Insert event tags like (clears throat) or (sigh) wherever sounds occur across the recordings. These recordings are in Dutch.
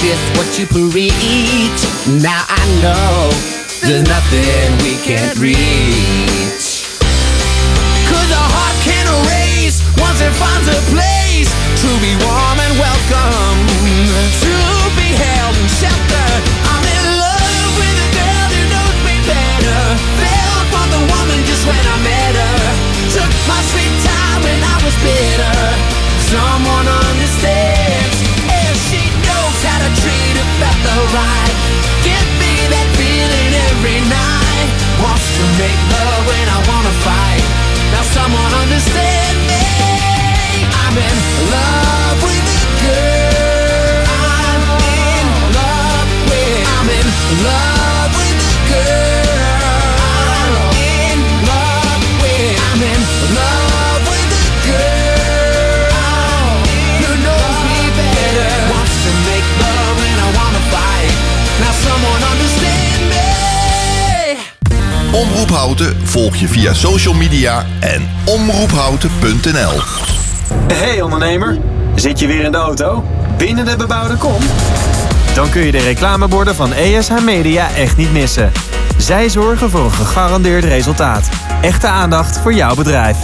practice what you preach. Now I know there's nothing we can't reach. Cause a heart can erase once it finds a place to be warm and welcome, to be held and sheltered. I'm in love with a girl who knows me better. Fell for the woman just when I met her. Took my sweet time when I was bitter. Someone Give me that feeling every night. Wants to make love when I wanna fight. Now someone understand me. I'm in love with a girl. I'm in love with. I'm in love Omroep Houten volg je via social media en omroephouten.nl. Hey ondernemer, zit je weer in de auto? Binnen de bebouwde kom? Dan kun je de reclameborden van ESH Media echt niet missen. Zij zorgen voor een gegarandeerd resultaat. Echte aandacht voor jouw bedrijf.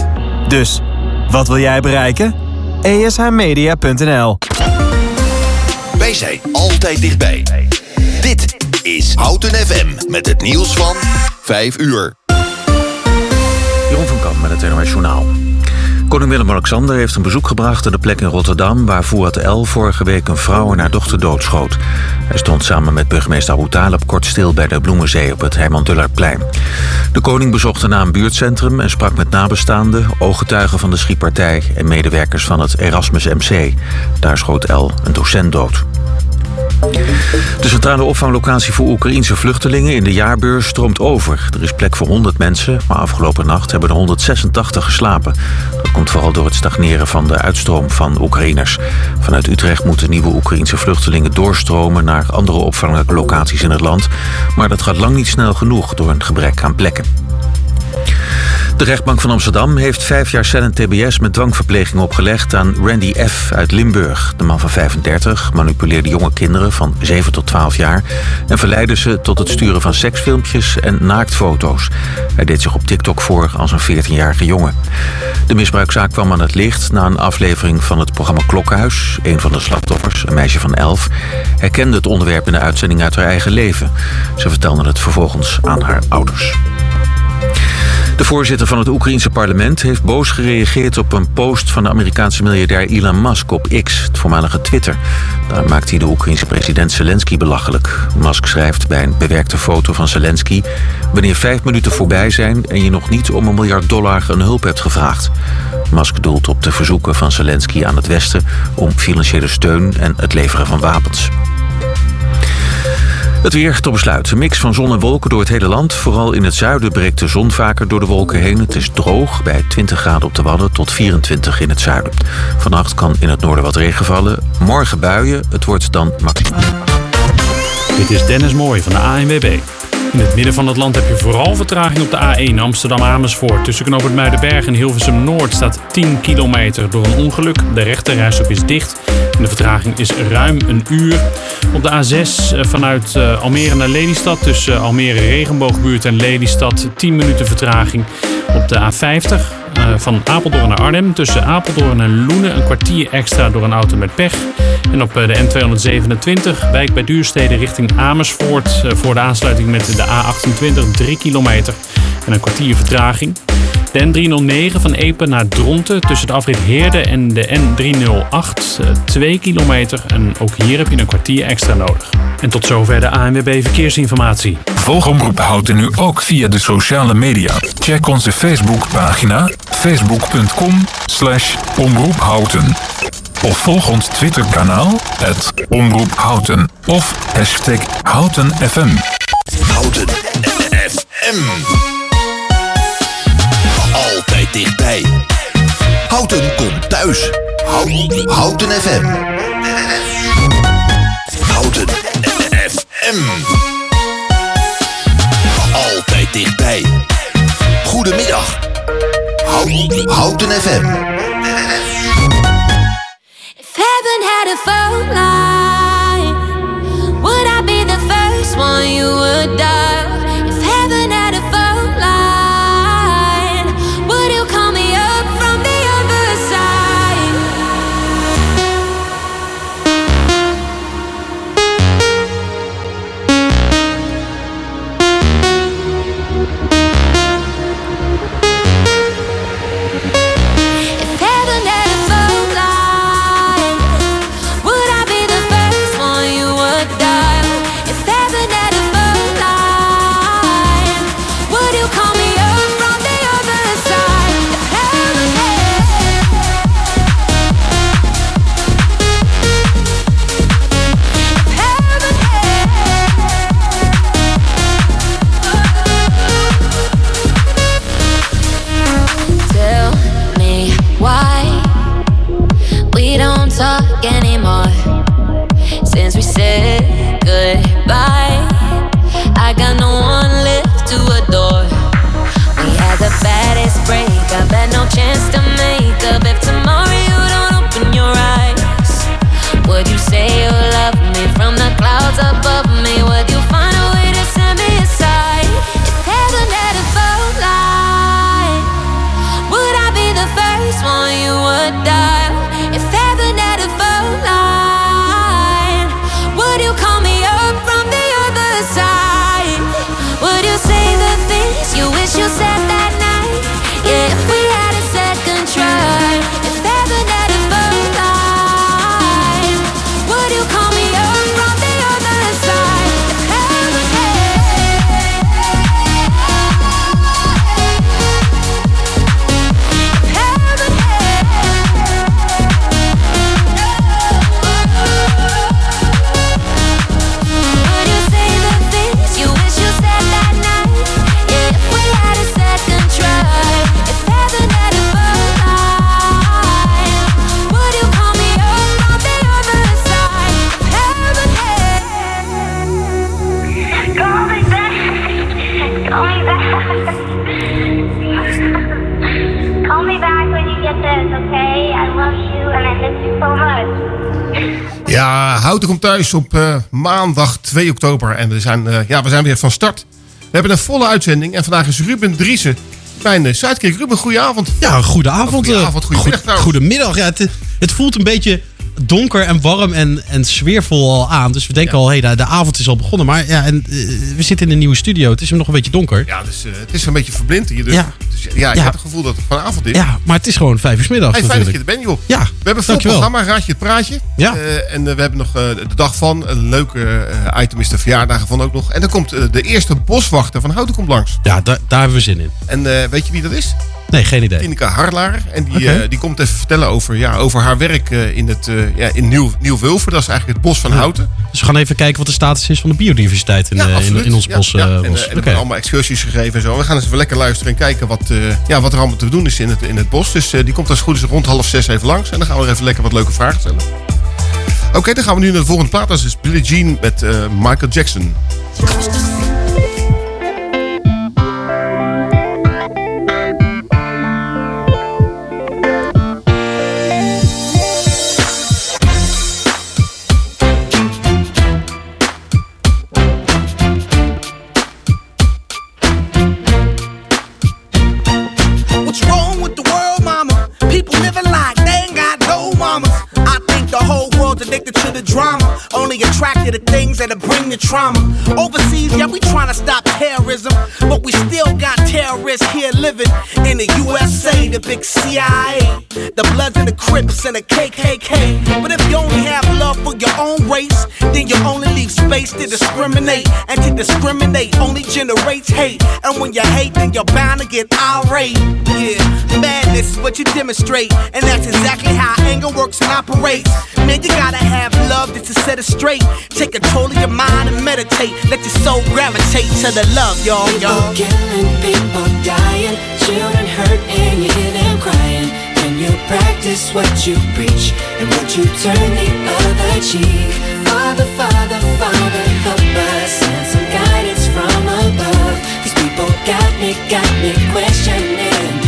Dus, wat wil jij bereiken? ESHmedia.nl Wij zijn altijd dichtbij. Dit is Houten FM met het nieuws van 5 uur. Jeroen van Kamp met het NOS Journaal. Koning Willem-Alexander heeft een bezoek gebracht aan de plek in Rotterdam... waar Fouad El vorige week een vrouw en haar dochter doodschoot. Hij stond samen met burgemeester Abu Talib kort stil bij de Bloemenzee op het Herman Dullardplein. De koning bezocht daarna een buurtcentrum en sprak met nabestaanden... ooggetuigen van de schietpartij en medewerkers van het Erasmus MC. Daar schoot El een docent dood. De centrale opvanglocatie voor Oekraïense vluchtelingen in de jaarbeurs stroomt over. Er is plek voor 100 mensen, maar afgelopen nacht hebben er 186 geslapen. Dat komt vooral door het stagneren van de uitstroom van Oekraïners. Vanuit Utrecht moeten nieuwe Oekraïense vluchtelingen doorstromen naar andere opvanglocaties in het land. Maar dat gaat lang niet snel genoeg door een gebrek aan plekken. De rechtbank van Amsterdam heeft vijf jaar cel en tbs met dwangverpleging opgelegd aan Randy F. uit Limburg. De man van 35 manipuleerde jonge kinderen van 7 tot 12 jaar... en verleidde ze tot het sturen van seksfilmpjes en naaktfoto's. Hij deed zich op TikTok voor als een 14-jarige jongen. De misbruikzaak kwam aan het licht na een aflevering van het programma Klokkenhuis. Een van de slachtoffers, een meisje van 11, herkende het onderwerp in de uitzending uit haar eigen leven. Ze vertelde het vervolgens aan haar ouders. De voorzitter van het Oekraïense parlement heeft boos gereageerd op een post van de Amerikaanse miljardair Elon Musk op X, het voormalige Twitter. Daar maakt hij de Oekraïense president Zelensky belachelijk. Musk schrijft bij een bewerkte foto van Zelensky: Wanneer vijf minuten voorbij zijn en je nog niet om een miljard dollar een hulp hebt gevraagd. Musk doelt op de verzoeken van Zelensky aan het Westen om financiële steun en het leveren van wapens. Het weer tot besluit. Een mix van zon en wolken door het hele land. Vooral in het zuiden breekt de zon vaker door de wolken heen. Het is droog bij 20 graden op de Wadden tot 24 in het zuiden. Vannacht kan in het noorden wat regen vallen. Morgen buien. Het wordt dan maximaal. Dit is Dennis Mooij van de ANWB. In het midden van het land heb je vooral vertraging op de A1 Amsterdam-Amersfoort. Tussen knooppunt Muidenberg en Hilversum Noord staat 10 kilometer door een ongeluk. De rechterrijstrook is dicht de vertraging is ruim een uur. Op de A6 eh, vanuit eh, Almere naar Lelystad tussen Almere Regenboogbuurt en Lelystad 10 minuten vertraging. Op de A50 eh, van Apeldoorn naar Arnhem tussen Apeldoorn en Loenen een kwartier extra door een auto met pech. En op de N227 wijk bij Duurstede richting Amersfoort voor de aansluiting met de A28 3 kilometer en een kwartier vertraging. De N309 van Epen naar Dronten tussen de afrit Heerde en de N308 2 kilometer. En ook hier heb je een kwartier extra nodig. En tot zover de ANWB Verkeersinformatie. Volg Omroep Houten nu ook via de sociale media. Check onze Facebookpagina facebook.com slash omroephouten. Of volg ons Twitterkanaal, het Omroep Houten. Of hashtag HoutenFM. Houten FM. Dichtbij. Houten komt thuis. Houten, Houten FM. Houten FM. Altijd dichtbij. Goedemiddag. Houten, Houten FM. Had a thuis op eh, maandag 2 oktober. En we zijn, eh, ja, we zijn weer van start. We hebben een volle uitzending. En vandaag is Ruben Driessen, mijn uh, sidekick. Ruben, goedenavond. Ja, goedenavond. Goedenavond, eh, goedemiddag goed-. Goedemiddag. Ja, het, het voelt een beetje donker en warm en, en sfeervol al aan. Dus we denken al, hey, de, de avond is al begonnen. Maar ja, en, eh, we zitten in een nieuwe studio. Het is nog een beetje donker. Ja, dus, het is een beetje verblind hier. Dus, Ja. dus ja, ik Ja. heb het gevoel dat het vanavond is. Ja, maar het is gewoon vijf uur 's middags Hey, fijn dat je er bent, joh. Ja, We hebben veel dankjewel. programma, Raadje het Praatje. Ja. Eh, en we hebben nog de dag van. Een leuke item is de verjaardagen van ook nog. En dan komt de eerste boswachter van Houten komt langs. Ja, daar, daar hebben we zin in. En weet je wie dat is? Nee, geen idee. Tineke Harlaar. En die, eh, die komt even vertellen over, ja, over haar werk eh, in, het, eh, ja, in Nieuw, Nieuw-Wulven. Dat is eigenlijk het bos van Houten. Dus we gaan even kijken wat de status is van de biodiversiteit in, in, in ons Ja, bos. ja. En, bos. en we hebben allemaal excursies gegeven en zo. We gaan eens even lekker luisteren en kijken wat, ja, wat er allemaal te doen is in het, in het bos. Dus die komt als goed is rond half zes even langs. En dan gaan we er even lekker wat leuke vragen stellen. Oké, dan gaan we nu naar de volgende plaat. Dat is Billie Jean met Michael Jackson. Addicted to the drama. Only attracted to things that'll bring the trauma. Overseas, yeah, we trying to stop terrorism. But we still got terrorists here living in the USA, the big CIA. The Bloods and the Crips and the KKK. But if you only have love for your own race, then you only leave space to discriminate. And to discriminate only generates hate. And when you hate, then you're bound to get irate. Yeah, madness is what you demonstrate. And that's exactly how anger works and operates. Man, you gotta have love just to set it straight. Take control of your mind and meditate. Let your soul gravitate to the love, y'all, y'all. killing, people dying, children hurt, and you hear them crying. Can you practice what you preach and would you turn the other cheek? Father, Father, Father, help us and some guidance from above. These people got me, got me questioning.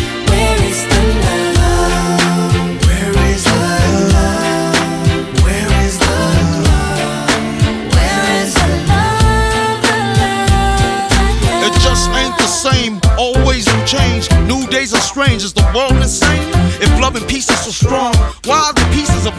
Is the world insane? If love and peace is so strong, why are the pieces of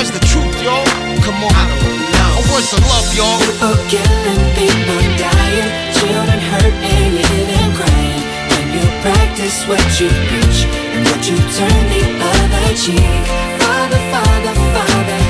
I don't know. What's the truth, y'all? Come on. I don't know. What's the love, y'all? People killing, people dying, children hurt, and you crying. When you practice what you preach, and would you turn the other cheek? Father, Father, Father,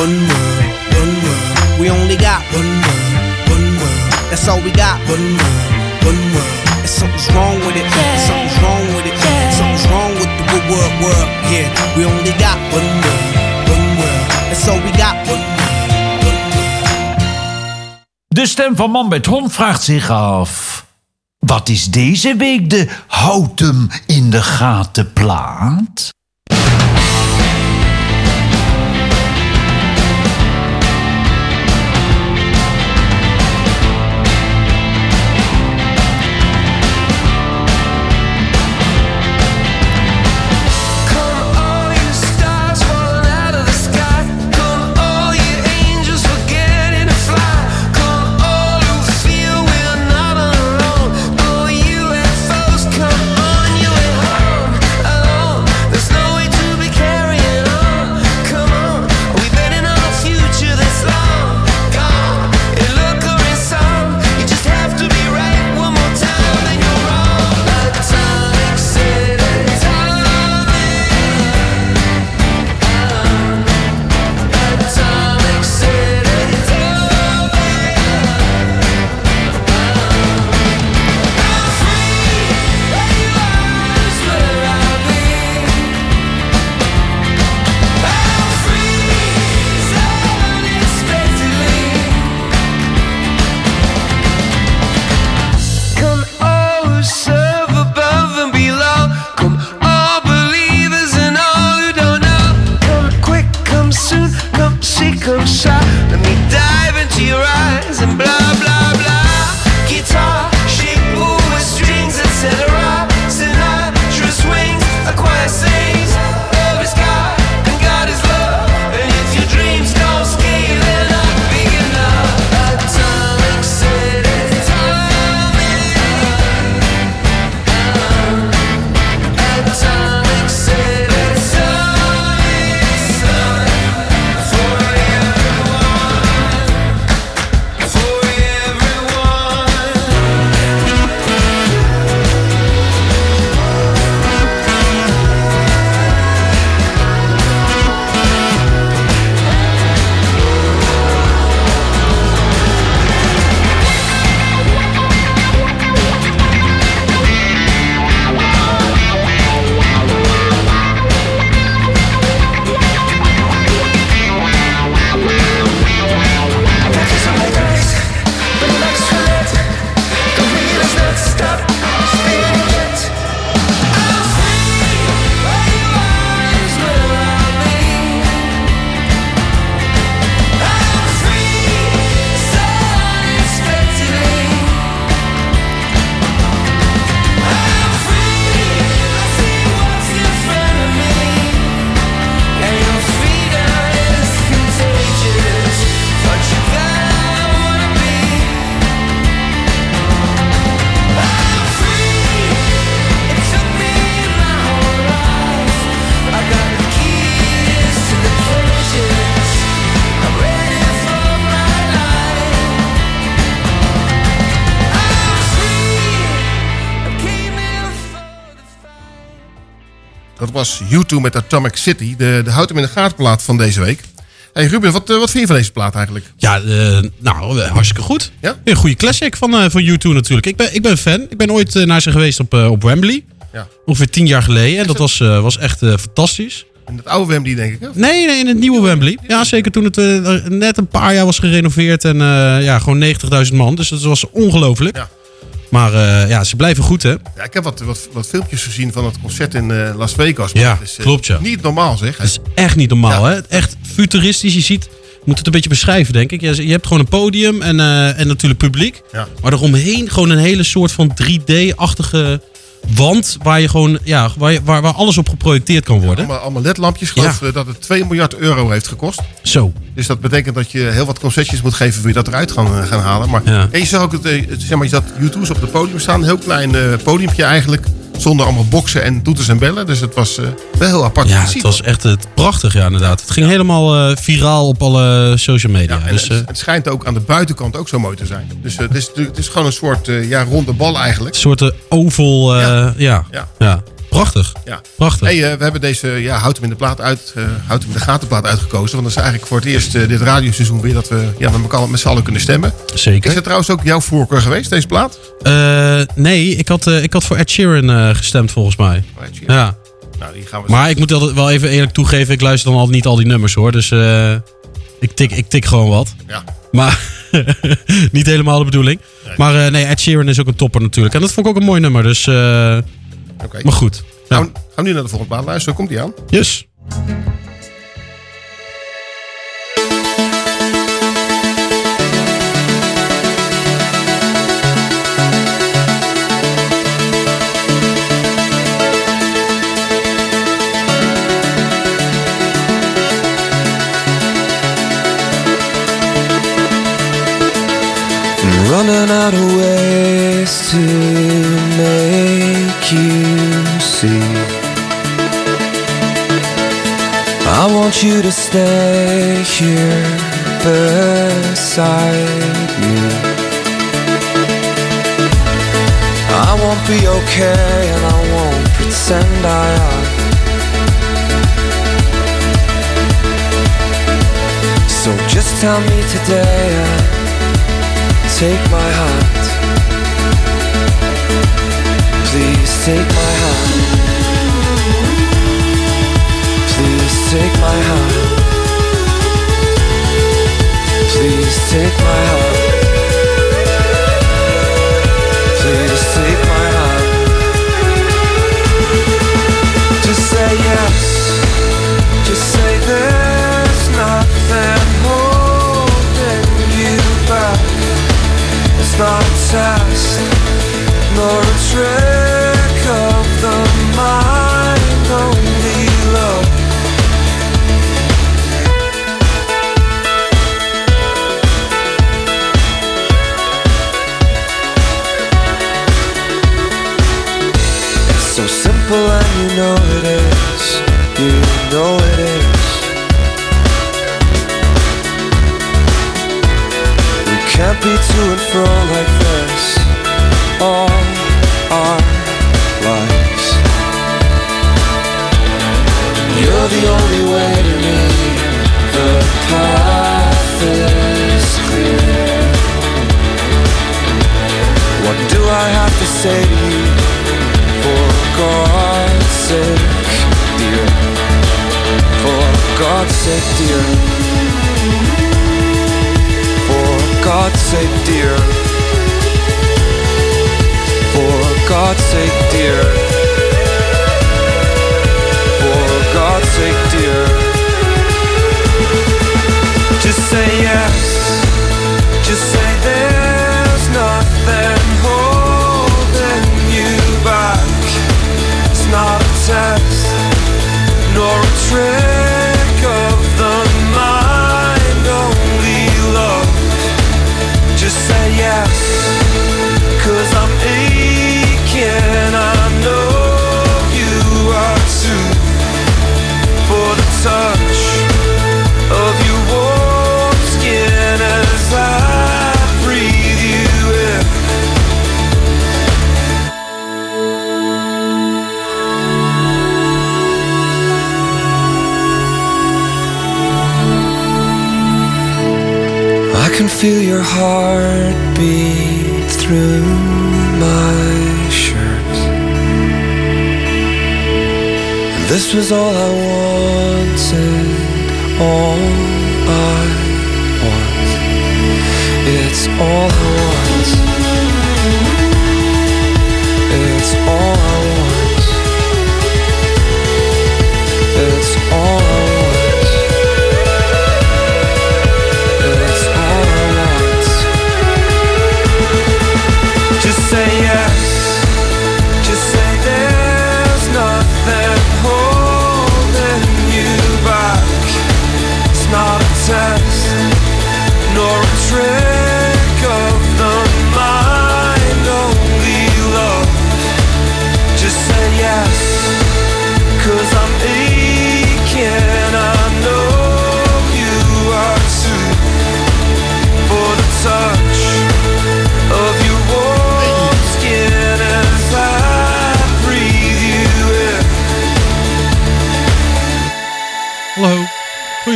One world, one world. We only got one world, one world. That's all we got. One world, one world. And something's wrong with it. Something's wrong with it. Something's wrong with the good world, world. Yeah, we only got one world, one world. That's all we got. One world. De stem van Man met Hond vraagt zich af... Wat is deze week de houd hem in de gaten plaat? Was U2 met Atomic City. De, de houd hem in de gatenplaat van deze week. Hey Ruben, wat, eh, wat vind je van deze plaat eigenlijk? Ja, eh, nou, eh, hartstikke goed. Ja? Een goede classic van, eh van U2 natuurlijk. Ik ben, ik ben fan. Ik ben ooit naar ze geweest op, op Wembley. Ja. Ongeveer tien jaar geleden. En dat was, was echt fantastisch. In het oude Wembley, denk ik. Hè? Nee, nee, in het nieuwe Wembley. Ja, zeker toen het net een paar jaar was gerenoveerd. En ja, gewoon 90.000 man. Dus dat was ongelooflijk. Ja. Maar eh, ja, ze blijven goed, hè? Ja, ik heb wat, wat, wat filmpjes gezien van het concert in eh, Las Vegas. Ja, het is, eh, klopt, ja. Niet normaal, zeg. Dat is echt niet normaal, hè? Echt futuristisch. Je ziet, je moet het een beetje beschrijven, denk ik. Je, je hebt gewoon een podium en, en natuurlijk publiek. Ja. Maar eromheen gewoon een hele soort van 3D-achtige wand. Waar, je gewoon, ja, waar, je- waar, waar alles op geprojecteerd kan worden. Allemaal, allemaal ledlampjes. Geloof eh, dat het 2 miljard euro heeft gekost. Zo. Dus dat betekent dat je heel wat concessies moet geven... voor je dat eruit gaan, eh, gaan halen. Maar Ja. en je zag ook het, eh, het- zeg maar, je zat YouTube's op het podium staan. Een heel klein eh podiumpje eigenlijk. Zonder allemaal boksen en toeters en bellen. Dus het was eh, wel heel apart Ja, het was echt het prachtig, ja, inderdaad. Het ging helemaal eh, viraal op alle social media. En dus, eh, het, het schijnt ook aan de buitenkant ook zo mooi te zijn. Dus het, is, het is gewoon een soort ja, ronde bal eigenlijk. een soort oval, ja. Ja. Ja. Prachtig. Ja. Prachtig. Hey, eh, we hebben deze ja, Houd hem in de plaat uit, eh Houd hem in de gatenplaat uitgekozen. Want dat is eigenlijk voor het eerst eh, dit radioseizoen weer dat we ja, met elkaar met z'n allen kunnen stemmen. Zeker. Is het trouwens ook jouw voorkeur geweest, deze plaat? Nee, ik had, ik had voor Ed Sheeran gestemd volgens mij. Ed Sheeran. Ja. Nou, die gaan we Maar ik moet altijd wel even eerlijk toegeven, ik luister dan al niet al die nummers hoor. Dus ik, tik, ik tik gewoon wat. Ja. Maar (laughs) niet helemaal de bedoeling. Maar nee, Ed Sheeran is ook een topper natuurlijk. En dat vond ik ook een mooi nummer. Dus, Oké. Maar goed. Ja. Gaan, we, gaan we nu naar de volgende plaat luisteren. Komt die aan? Yes. Running out of ways to make you see. I want you to stay here beside me. I won't be okay and I won't pretend I am. So just tell me today and take my hand. Please take my hand. Take my heart Please take my heart Please take my heart Just say yes. Just say there's nothing holding you back. It's not a test, nor a trick be to and fro like this all our lives. You're the only way to me. The path is clear. What do I have to say to you? For God's sake, dear. For God's sake, dear. God's sake, dear. For God's sake, dear. your heartbeat through my shirt. And this was all I wanted, all I want. It's all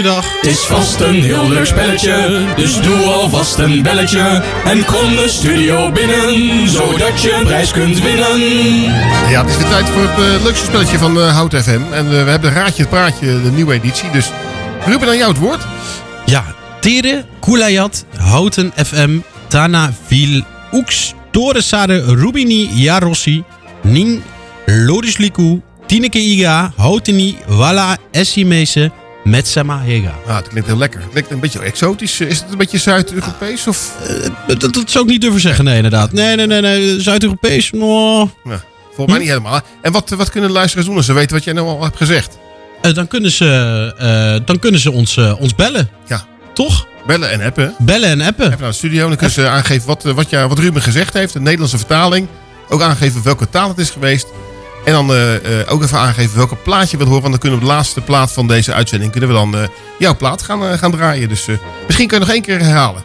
goeiedag. Het is vast een heel leuk spelletje, dus doe alvast een belletje. En kom de studio binnen, zodat je een prijs kunt winnen. Ja, het is weer tijd voor het eh, leukste spelletje van eh, Hout FM. En eh, we hebben Raadje het Praatje, de nieuwe editie. Dus Ruben, aan jou het woord. Ja, Tere, Kulayat, Houten FM, Tana Vil, Ux, Toresade, Rubini, Jarossi, Ning, Lorisliku, Tineke Iga, Houteni, Walla, Essimese, Metsama Hega. Ah, het klinkt heel lekker. Het klinkt een beetje exotisch. Is het een beetje Zuid-Europees? Of? Dat, dat zou ik niet durven zeggen, nee, inderdaad. Nee, nee, nee, nee. Zuid-Europees, no. Ja, volgens mij niet helemaal. En wat, wat kunnen de luisteraars doen als ze weten wat jij nou al hebt gezegd? Eh, dan kunnen ze, eh, dan kunnen ze ons, eh, ons bellen. Ja. Toch? Bellen en appen. Bellen en appen. Even naar de studio. Dan kunnen ze aangeven wat, eh, wat, ja, wat Ruben gezegd heeft. De Nederlandse vertaling. Ook aangeven welke taal het is geweest. En dan eh, eh, ook even aangeven welke plaat je wilt horen. Want dan kunnen we de laatste plaat van deze uitzending... kunnen we dan eh, jouw plaat gaan, gaan draaien. Dus eh, misschien kun je nog één keer herhalen.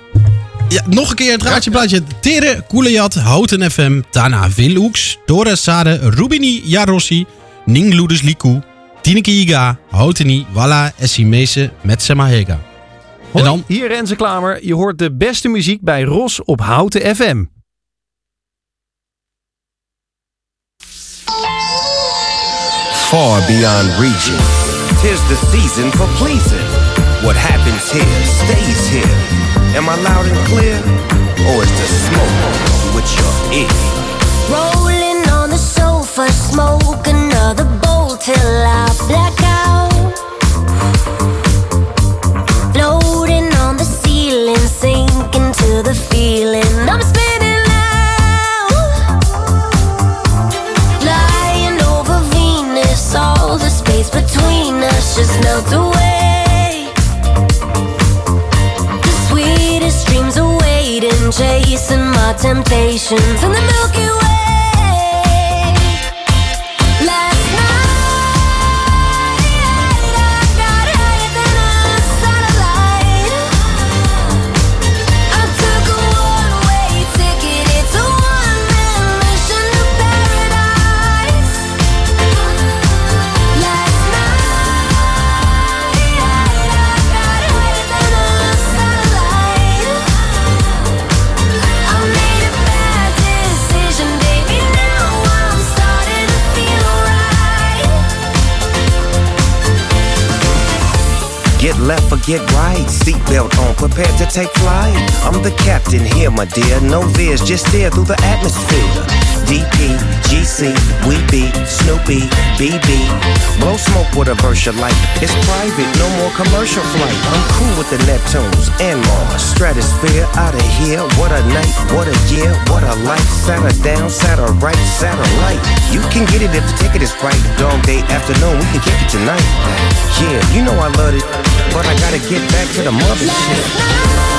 Ja, nog een keer het raadje plaatje. Tere, Koelejat, Houten FM, Tana Vilhoeks, Dora Sade, Rubini, Jarossi, Ningloeders Liku, Tineke Iga, Houteni, Walla, Essimese, Metsema Hega. En dan? Hier Renze Klamer. Je hoort de beste muziek bij Ros op Houten FM. Far beyond reaching. Tis the season for pleasing. What happens here stays here. Am I loud and clear? Or is the smoke with your ear? Rolling on the sofa, smoke another bowl till I black out. 身 Seatbelt on, prepared to take flight. I'm the captain here, my dear. No veers, just steer through the atmosphere. DP, GC, we be Snoopy, BB. Blow smoke with a you like. It's private, no more commercial flight. I'm cool with the Neptunes and Mars. Stratosphere out of here. What a night, what a year, what a life. Sat her down, sat her right, satellite. You can get it if the ticket is right. Dog day afternoon, we can kick it tonight. Yeah, you know I love it, but I gotta get back to the mothership. We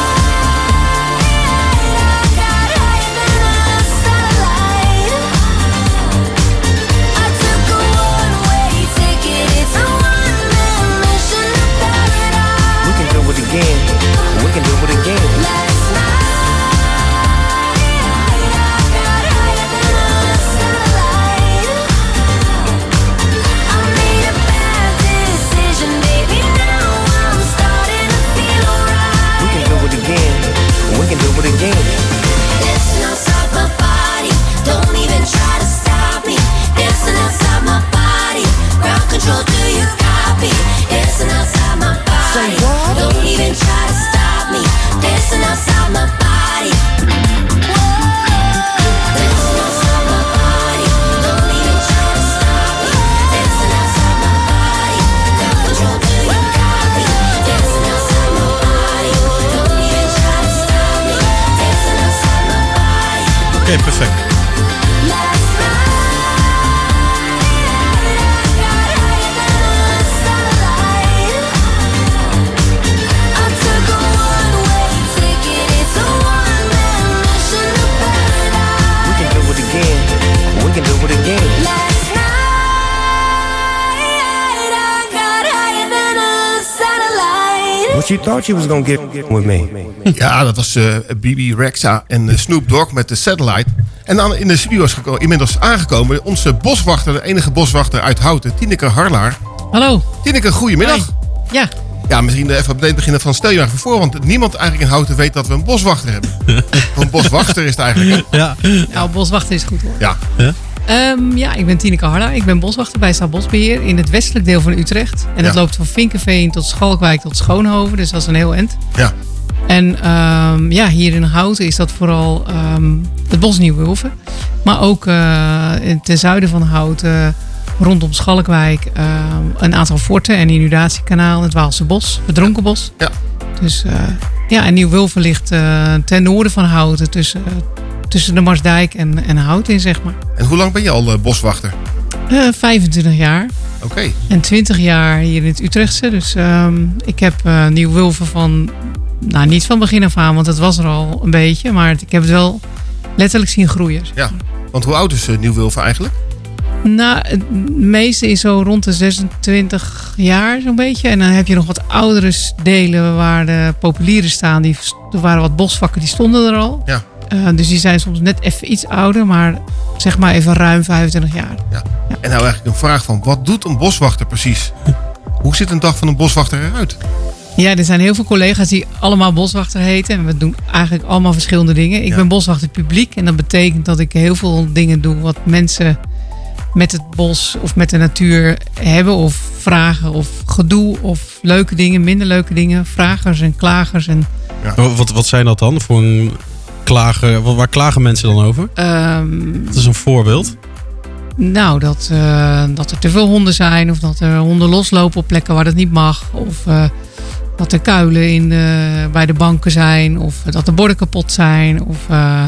Was gonna get with me? Ja, dat was eh Bibi Rexa en eh, Snoop Dogg met de Satellite. En dan in de studio is inmiddels aangekomen onze boswachter, de enige boswachter uit Houten, Tineke Harlaar. Hallo. Tineke, goedemiddag. Ja. Ja, misschien even op het beginnen van stel je maar even voor, want niemand eigenlijk in Houten weet dat we een boswachter hebben. (laughs) een boswachter is het eigenlijk. hè? Ja. Nou, boswachter is goed hoor. Ja. Ehm, ja, ik ben Tineke Harla. Ik ben boswachter bij Staatsbosbeheer in het westelijk deel van Utrecht. En dat Ja. loopt van Vinkenveen tot Schalkwijk tot Schoonhoven. Dus dat is een heel eind. Ja. En ehm, ja, hier in Houten is dat vooral ehm, het bos Nieuw-Wulven. Maar ook eh, ten zuiden van Houten, rondom Schalkwijk, een aantal forten en inundatiekanaal, het Waalse bos, het Dronkenbos. Ja. Dus eh, ja, en Nieuw-Wulven ligt eh, ten noorden van Houten, tussen, tussen de Marsdijk en, en Houten in, zeg maar. En hoe lang ben je al eh, boswachter? Eh, 25 jaar. Oké. En 20 jaar hier in het Utrechtse. Dus ehm, ik heb eh Nieuw-Wulven van, nou niet van begin af aan, want dat was er al een beetje. Maar ik heb het wel letterlijk zien groeien. Ja. Want hoe oud is Nieuw-Wulven eigenlijk? Nou, het meeste is zo rond de 26 jaar zo'n beetje. En dan heb je nog wat oudere delen waar de populieren staan. Die, er waren wat bosvakken, die stonden er al. Ja. Eh, dus die zijn soms net even iets ouder, maar zeg maar even ruim 25 jaar. Ja. En nou eigenlijk een vraag van, wat doet een boswachter precies? (laughs) Hoe ziet een dag van een boswachter eruit? Ja, er zijn heel veel collega's die allemaal boswachter heten. En we doen eigenlijk allemaal verschillende dingen. Ik Ja. ben boswachter publiek. En dat betekent dat ik heel veel dingen doe wat mensen met het bos of met de natuur hebben. Of vragen of gedoe of leuke dingen, minder leuke dingen. Vragers en klagers. En, Wat, wat, wat zijn dat dan voor een klager? Waar, waar klagen mensen dan over? ehm, Dat is een voorbeeld. nou, dat, eh, dat er te veel honden zijn. Of dat er honden loslopen op plekken waar dat niet mag. Of eh, dat er kuilen in de, bij de banken zijn. Of dat de borden kapot zijn. Of eh,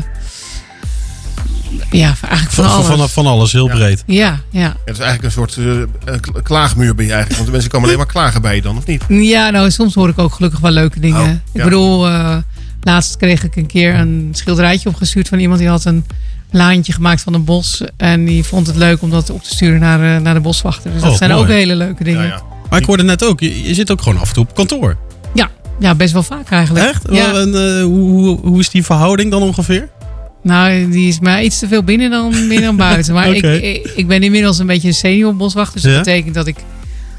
ja, eigenlijk van, Van, alles. van, van alles, heel breed. Ja, ja. Het is eigenlijk een soort eh, kla- klaagmuur ben je eigenlijk. Want de mensen komen alleen maar klagen bij je dan, of niet? Ja, nou, soms hoor ik ook gelukkig wel leuke dingen. Oh, ik bedoel, eh, laatst kreeg ik een keer een schilderijtje opgestuurd van iemand die had een laantje gemaakt van een bos. En die vond het leuk om dat op te sturen naar, eh, naar de boswachter. Dus dat Oh, zijn mooi. ook hele leuke dingen. Maar ik hoorde net ook, je, je zit ook gewoon af en toe op kantoor. Ja, ja, best wel vaak eigenlijk. Echt? Ja. En, eh, hoe, hoe, is die verhouding dan ongeveer? Nou, die is mij iets te veel binnen dan, (laughs) binnen dan buiten. Maar ik, ik, ben inmiddels een beetje een senior boswachter. Dus dat Ja? betekent dat ik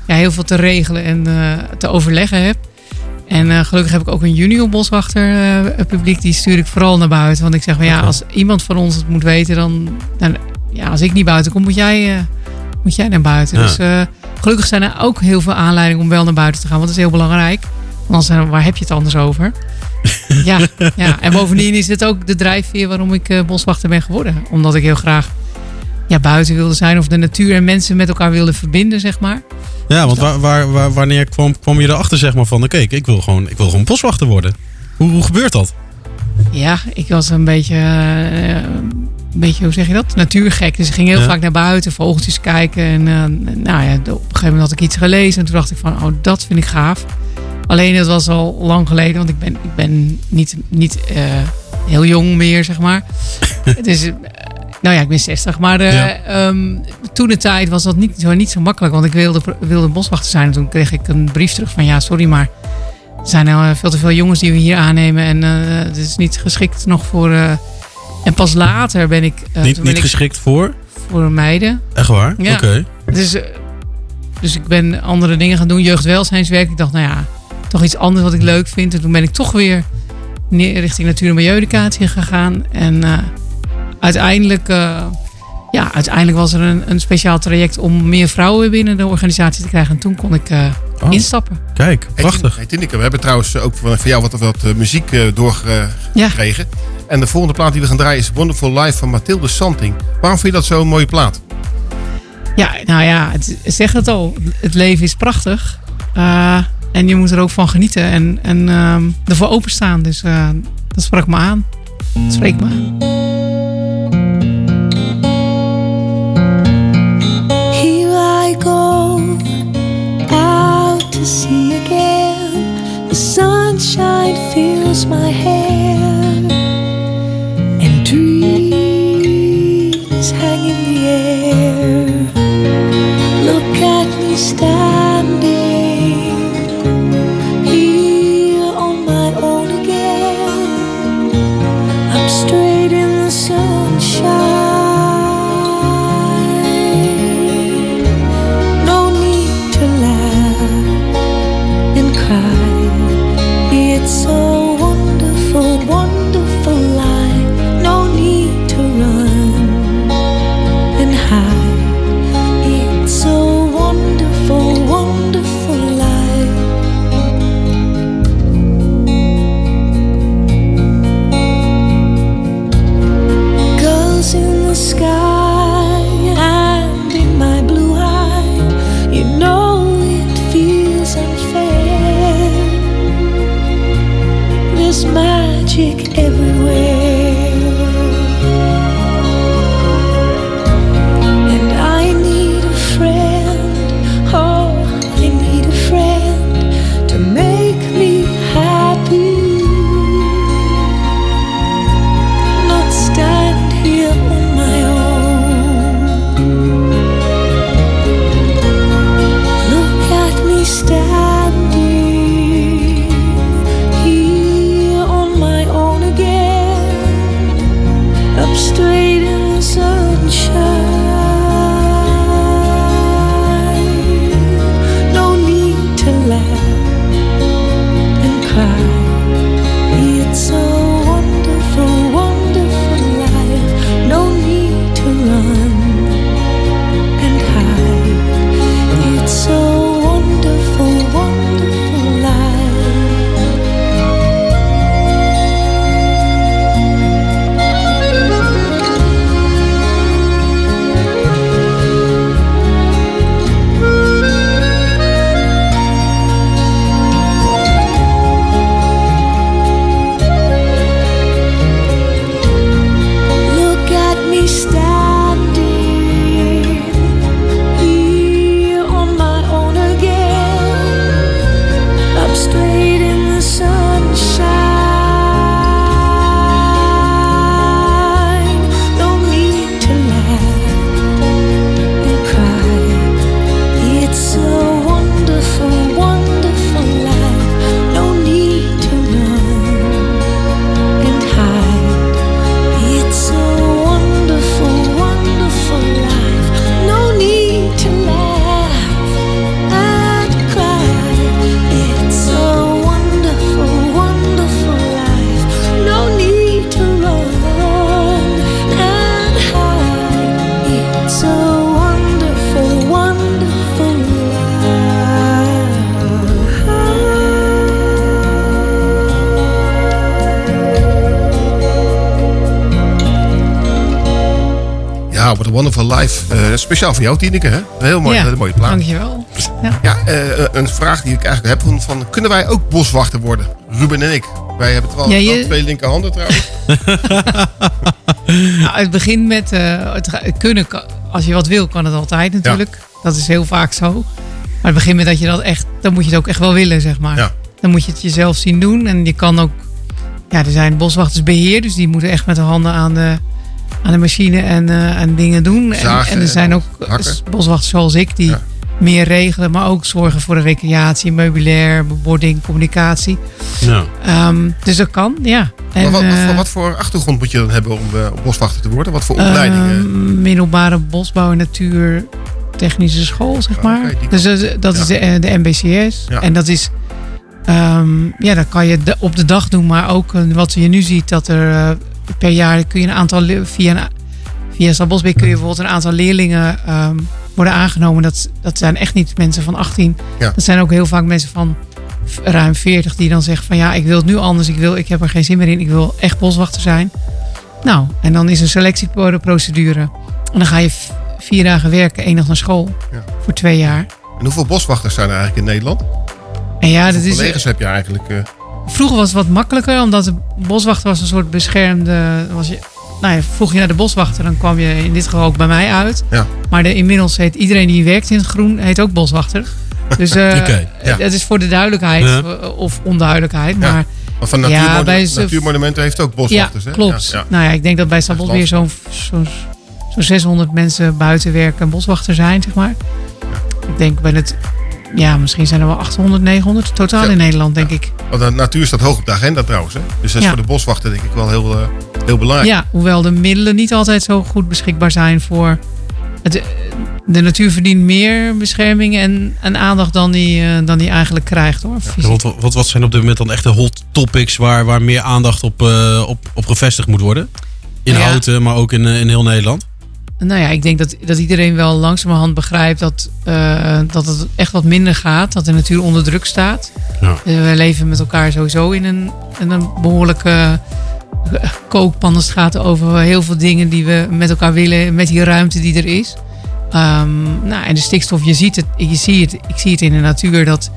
ja, heel veel te regelen en eh, te overleggen heb. En eh, gelukkig heb ik ook een junior boswachter eh, publiek. Die stuur ik vooral naar buiten. Want ik zeg maar ja, als iemand van ons het moet weten, dan, dan ja, als ik niet buiten kom, moet jij, eh, moet jij naar buiten. Ja. Dus gelukkig zijn er ook heel veel aanleidingen om wel naar buiten te gaan. Want dat is heel belangrijk. Want anders, waar heb je het anders over? (laughs) ja, ja, en bovendien is het ook de drijfveer waarom ik boswachter ben geworden. Omdat ik heel graag ja, buiten wilde zijn of de natuur en mensen met elkaar wilde verbinden, zeg maar. Ja, want waar, waar, waar- wanneer kwam, kwam je erachter zeg maar van... Oké, ik wil gewoon, ik wil gewoon boswachter worden. Hoe, hoe gebeurt dat? Ja, ik was een beetje, eh, een beetje, hoe zeg je dat? Natuurgek. Dus ik ging heel Ja. vaak naar buiten, vogeltjes kijken. En eh, nou ja, op een gegeven moment had ik iets gelezen. En toen dacht ik van, oh, dat vind ik gaaf. Alleen dat was al lang geleden, want ik ben, ik ben niet, niet eh, heel jong meer, zeg maar. (laughs) Het is, eh, nou ja, ik ben 60. Maar eh, Ja. ehm, toen de tijd was dat niet zo, niet zo makkelijk. Want ik wilde, wilde boswachter zijn. En toen kreeg ik een brief terug van, ja, sorry, maar er zijn uh, veel te veel jongens die we hier aannemen. En uh, het is niet geschikt nog voor. En pas later ben ik. Niet ben niet ik geschikt voor? Voor meiden. Echt waar? Ja. Oké. Okay. Dus, dus ik ben andere dingen gaan doen. Jeugdwelzijnswerk. Ik dacht, nou ja, toch iets anders wat ik leuk vind. En toen ben ik toch weer richting natuur- en milieueducatie gegaan. En uh, uiteindelijk. ja, uiteindelijk was er een, een speciaal traject om meer vrouwen binnen de organisatie te krijgen. En toen kon ik oh. instappen. Kijk, prachtig. Hey, Tineke, we hebben trouwens ook van jou wat, wat uh, muziek uh, doorgekregen. Ja. En de volgende plaat die we gaan draaien is Wonderful Life van Mathilde Santing. Waarom vind je dat zo'n mooie plaat? Ja, nou ja, het, zeg het al. Het leven is prachtig. Uh, en je moet er ook van genieten en, en uh, ervoor openstaan. Dus dat sprak me aan. Dat spreekt me aan. fills my head. Speciaal voor jou, Tineke. Hè? Een heel mooi, Ja, hele mooie plaat. Dankjewel. Ja. Ja, eh, een vraag die ik eigenlijk heb. Van, van, kunnen wij ook boswachter worden? Ruben en ik. Wij hebben het Ja, je- twee linkerhanden trouwens. (laughs) Nou, het begint met eh, het, kunnen. Als je wat wil, kan het altijd natuurlijk. Dat is heel vaak zo. Maar het begint met dat je dat echt. Dan moet je het ook echt wel willen, zeg maar. Dan moet je het jezelf zien doen. En je kan ook. Ja, er zijn boswachtersbeheer, dus die moeten echt met de handen aan de, aan de machine en, eh, en dingen doen. En, Zagen en er en zijn ook hakken. boswachters zoals ik die meer regelen, maar ook zorgen voor de recreatie, meubilair, bebording, communicatie. Ja. Ehm, dus dat kan, ja. Maar wat, wat, eh, voor, wat voor achtergrond moet je dan hebben om eh, boswachter te worden? Wat voor opleidingen? Ehm, middelbare bosbouw en natuur technische school, zeg maar. dus dat, is- de, de MBCS. Ja. En dat is, ehm, ja, dat kan je de- op de dag doen, maar ook wat je nu ziet, dat er eh, per jaar kun je een aantal, via, een, via kun je bijvoorbeeld een aantal leerlingen ehm, worden aangenomen. Dat, dat zijn echt niet mensen van 18. Ja. Dat zijn ook heel vaak mensen van ruim 40 die dan zeggen van ja, ik wil het nu anders, ik, wil, ik heb er geen zin meer in, ik wil echt boswachter zijn. Nou, en dan is een selectieprocedure. En dan ga je vier dagen werken, één dag naar school. Ja. Voor twee jaar. En hoeveel boswachters zijn er eigenlijk in Nederland? En ja, dat is, collega's heb je eigenlijk? eh? Vroeger was het wat makkelijker, omdat de boswachter was een soort beschermde. Was je, nou ja, vroeg je naar de boswachter, dan kwam je in dit geval ook bij mij uit. Ja. Maar de, inmiddels heet iedereen die werkt in het groen, heet ook boswachter. Dus (laughs) ja. dat is voor de duidelijkheid Ja. eh, of onduidelijkheid. Maar Maar van natuurmonu- bij natuurmonumenten heeft ook boswachters, ja, hè? klopt. Nou ja, ik denk dat bij Stadbos weer zo'n zo'n zo'n 600 mensen buiten werken en boswachter zijn, zeg maar. Ik denk bij het, ja, misschien zijn er wel 800, 900 totaal in Nederland, denk ik. Want de natuur staat hoog op de agenda trouwens. Hè? Dus dat is Ja. voor de boswachter denk ik wel heel, eh, heel belangrijk. Ja, hoewel de middelen niet altijd zo goed beschikbaar zijn voor. Het, de natuur verdient meer bescherming en, en aandacht dan die, eh, dan die eigenlijk krijgt hoor. Ja, wat, wat, wat zijn op dit moment dan echt de hot topics waar, waar meer aandacht op, eh, op, op gevestigd moet worden? In Ja. Houten, maar ook in, in heel Nederland. Nou ja, ik denk dat, dat iedereen wel langzamerhand begrijpt dat, eh, dat het echt wat minder gaat. Dat de natuur onder druk staat. Ja. Eh, we leven met elkaar sowieso in een, in een behoorlijke eh, kookpan. Het gaat over heel veel dingen die we met elkaar willen. Met die ruimte die er is. Ehm, nou, en de stikstof, je ziet het, je ziet het. Ik zie het in de natuur dat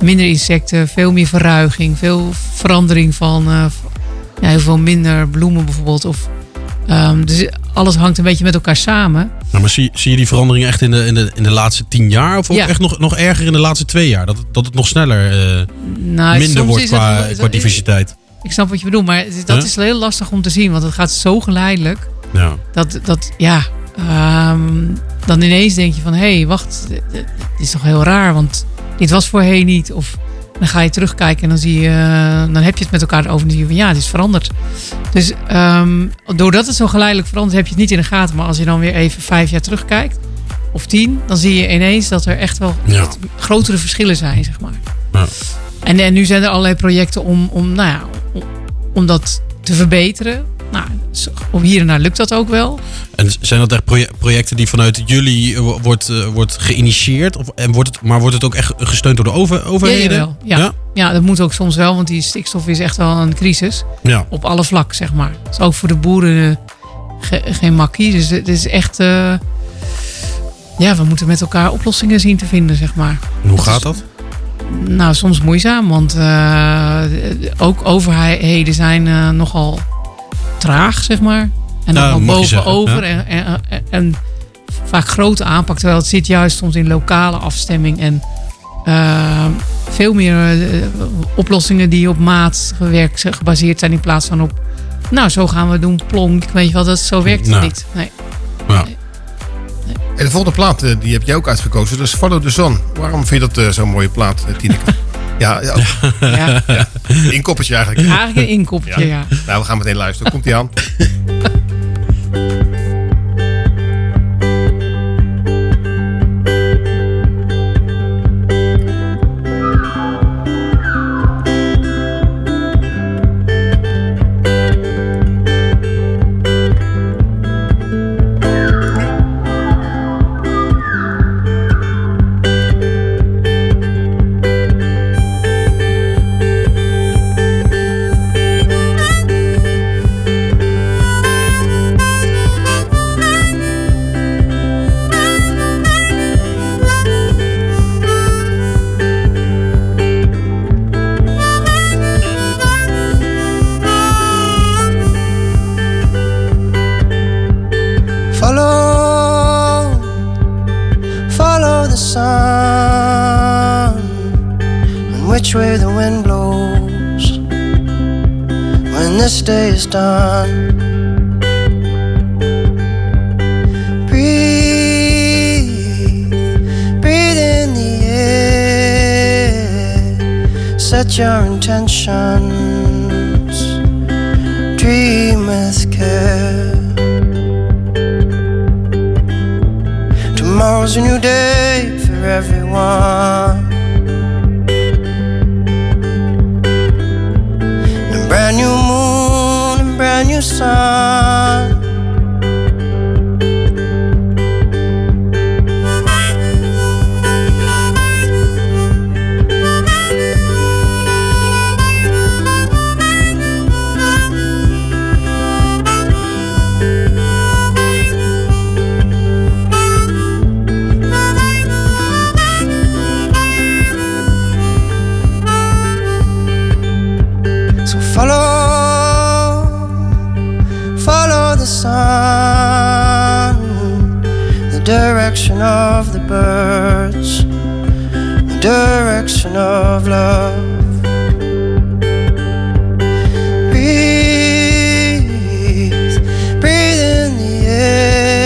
minder insecten, veel meer verruiging, veel verandering van ja, heel veel minder bloemen bijvoorbeeld. Of, ehm, dus alles hangt een beetje met elkaar samen. Nou, maar zie, zie je die verandering echt in de, in de, in de laatste tien jaar? Of ook Ja. echt nog, nog erger in de laatste twee jaar? Dat het, dat het nog sneller eh, Nou, minder wordt het- qua, qua diversiteit? Ik snap wat je bedoelt, maar dat Ja? is heel lastig om te zien, want het gaat zo geleidelijk. Ja. Dat, dat ja, ehm, dan ineens denk je van, hé, hey, wacht, dit is toch heel raar, want dit was voorheen niet. Of dan ga je terugkijken en dan zie je, dan heb je het met elkaar over en dan zie je van, ja, het is veranderd. Dus ehm, doordat het zo geleidelijk verandert, heb je het niet in de gaten. Maar als je dan weer even vijf jaar terugkijkt, of tien, dan zie je ineens dat er echt wel Ja. echt grotere verschillen zijn, zeg maar. Ja. En, en nu zijn er allerlei projecten om, om, nou ja, om, om dat te verbeteren. Nou, hier en daar lukt dat ook wel. En zijn dat echt proje- projecten die vanuit jullie eh, wo- wordt, eh, wordt geïnitieerd? Of, en wordt het, maar wordt het ook echt gesteund door de over, overheden? Ja, ja. Ja? dat moet ook soms wel, want die stikstof is echt wel een crisis. Ja. Op alle vlakken, zeg maar. Het is ook voor de boeren eh, ge- geen makkie. Dus het is echt... ja, we moeten met elkaar oplossingen zien te vinden, zeg maar. En hoe gaat dat? Nou, soms moeizaam, want ook overheden zijn nogal traag, zeg maar. En mag je zeggen, bovenover. ja. En, en, en, en vaak grote aanpak, terwijl het zit juist soms in lokale afstemming. En eh, veel meer eh, oplossingen die op maat gewerkt, zijn- gebaseerd zijn in plaats van op... Nou, zo gaan we doen, plonk. Weet je wel, dat, zo werkt het Nou. niet. Nee. Ja. En de volgende plaat, eh, die heb jij ook uitgekozen. Dat is Follow the Sun. Waarom vind je dat zo'n mooie plaat, Tineke? Ja, ja. Ja. ja. Inkoppertje eigenlijk. Eigenlijk een inkoppertje, ja. Nou, we gaan meteen luisteren. Komt ie aan. (laughs) done. Breathe, breathe in the air, set your intentions, dream with care. Tomorrow's a new day for everyone. Sun. direction of love. Breathe, breathe in the air,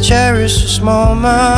cherish this moment.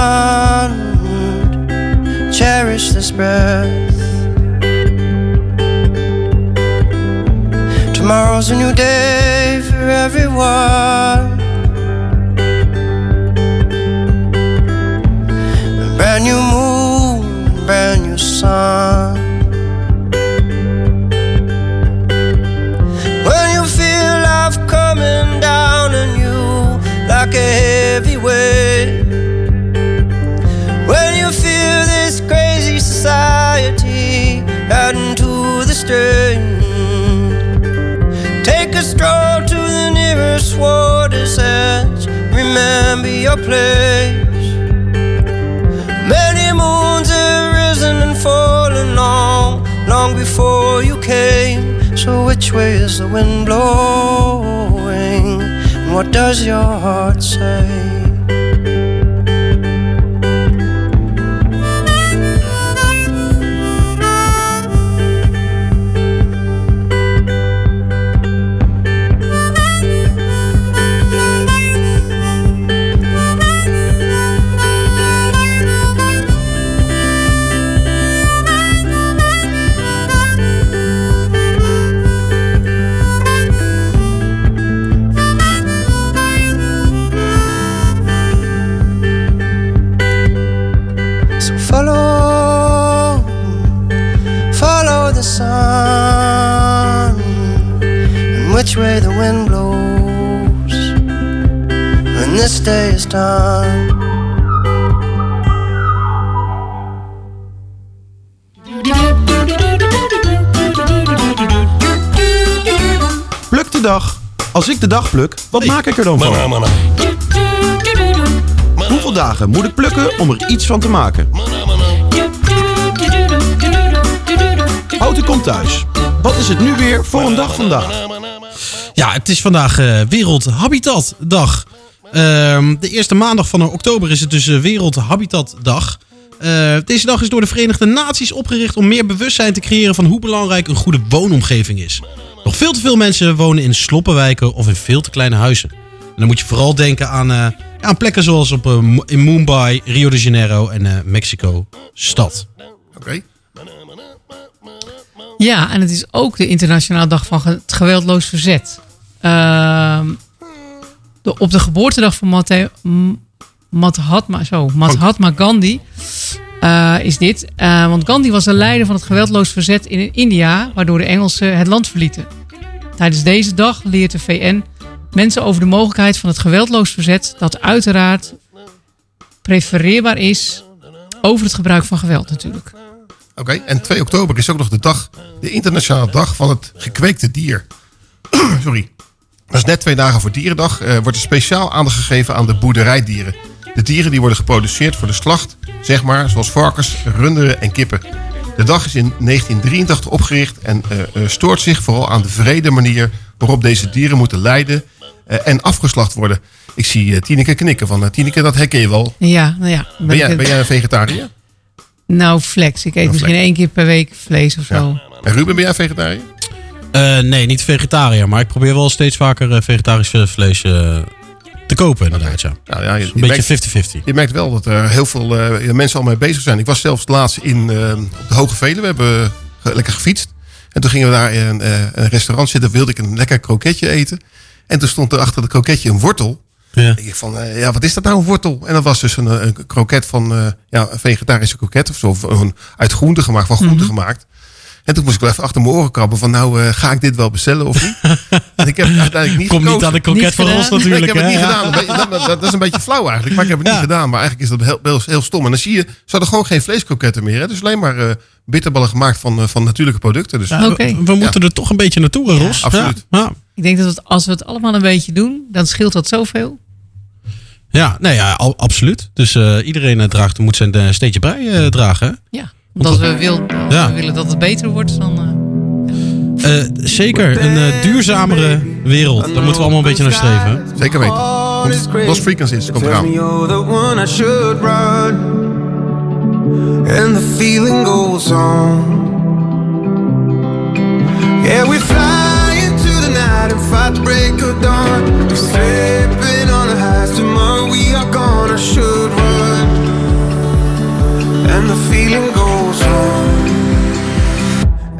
Before you came. So which way is the wind blowing? And what does your heart say? When this day is done. Pluk de dag. Als ik de dag pluk, wat maak ik er dan van? Hoeveel dagen moet ik plukken om er iets van te maken? Houten komt thuis. Wat is het nu weer voor een dag vandaag? Ja, het is vandaag eh, Wereld Habitatdag. Ehm, de eerste maandag van oktober is het dus eh, Wereld Habitatdag. Eh, deze dag is door de Verenigde Naties opgericht om meer bewustzijn te creëren van hoe belangrijk een goede woonomgeving is. Nog veel te veel mensen wonen in sloppenwijken of in veel te kleine huizen. En dan moet je vooral denken aan, eh, aan plekken zoals op, in Mumbai, Rio de Janeiro en eh, Mexico stad. Oké. Ja, en het is ook de internationale dag van het geweldloos verzet. Op de geboortedag van Matteo- M- Mahatma, zo, Mahatma Gandhi eh, is dit. Eh, want Gandhi was de leider van het geweldloos verzet in India, waardoor de Engelsen het land verlieten. Tijdens deze dag leert de VN mensen over de mogelijkheid van het geweldloos verzet, dat uiteraard prefereerbaar is over het gebruik van geweld natuurlijk. Oké, en 2 oktober is ook nog de dag, de internationale dag van het gekweekte dier. (clears throat) Sorry. Dat is net twee dagen voor Dierendag. eh, wordt er speciaal aandacht gegeven aan de boerderijdieren. De dieren die worden geproduceerd voor de slacht, zeg maar, zoals varkens, runderen en kippen. De dag is in 1983 opgericht en eh, eh, stoort zich vooral aan de vrede manier waarop deze dieren moeten lijden en afgeslacht worden. Ik zie Tineke knikken van, Tineke, dat herken je wel. Ja, nou ja. Ben jij, ben jij een vegetariër? Nou, flex. Ik eet Oh, misschien flex. één keer per week vlees of zo. En Ruben, ben jij vegetariër? Eh, nee, niet vegetariër, maar ik probeer wel steeds vaker eh, vegetarisch eh, vlees te kopen inderdaad. Ja. Nou ja, je, een je beetje merkt- 50-50. Je merkt wel dat er heel veel mensen al mee bezig zijn. Ik was zelfs laatst in, op de Hoge Veluwe. We hebben lekker gefietst. En toen gingen we daar in een, een restaurant zitten. Wilde ik een lekker kroketje eten. En toen stond er achter het kroketje een wortel. Ja. Ik van, ja, wat is dat nou, een wortel? En dat was dus een, een kroket van, ja, een vegetarische kroket of zo. Of een, uit groente gemaakt, van groente gemaakt. En toen moest ik wel even achter mijn oren krabben van, nou, eh, ga ik dit wel bestellen of niet? (laughs) en ik heb het uiteindelijk niet Komt niet aan de kroket Niet van Ros gedaan? natuurlijk, Nee, ik heb het hè? niet Ja. gedaan. Dat, dat, dat is een beetje flauw eigenlijk, maar ik heb het niet gedaan. Maar eigenlijk is dat heel, heel, heel stom. En dan zie je, ze hadden gewoon geen vleeskroketten meer. Hè? Dus alleen maar eh, bitterballen gemaakt van, eh, van natuurlijke producten. Dus, Ja, we- We, moeten er toch een beetje naartoe, hè, Ros. absoluut. Ja, ja. Ik denk dat het, als we het allemaal een beetje doen, dan scheelt dat zoveel. Ja, nee, ja, al- absoluut. Dus eh, iedereen eh, draagt, moet zijn steentje bij eh, dragen. Ja, omdat we, wil, als Ja. we willen dat het beter wordt, dan... eh, Eh, zeker, een eh, duurzamere wereld. Daar moeten we allemaal een beetje naar streven. Zeker weten. Lost Frequencies komt eraan. And the feeling goes on. Yeah, we fly into the night and fight the break of dawn. We're slipping on the highs tomorrow. We are gonna shoot.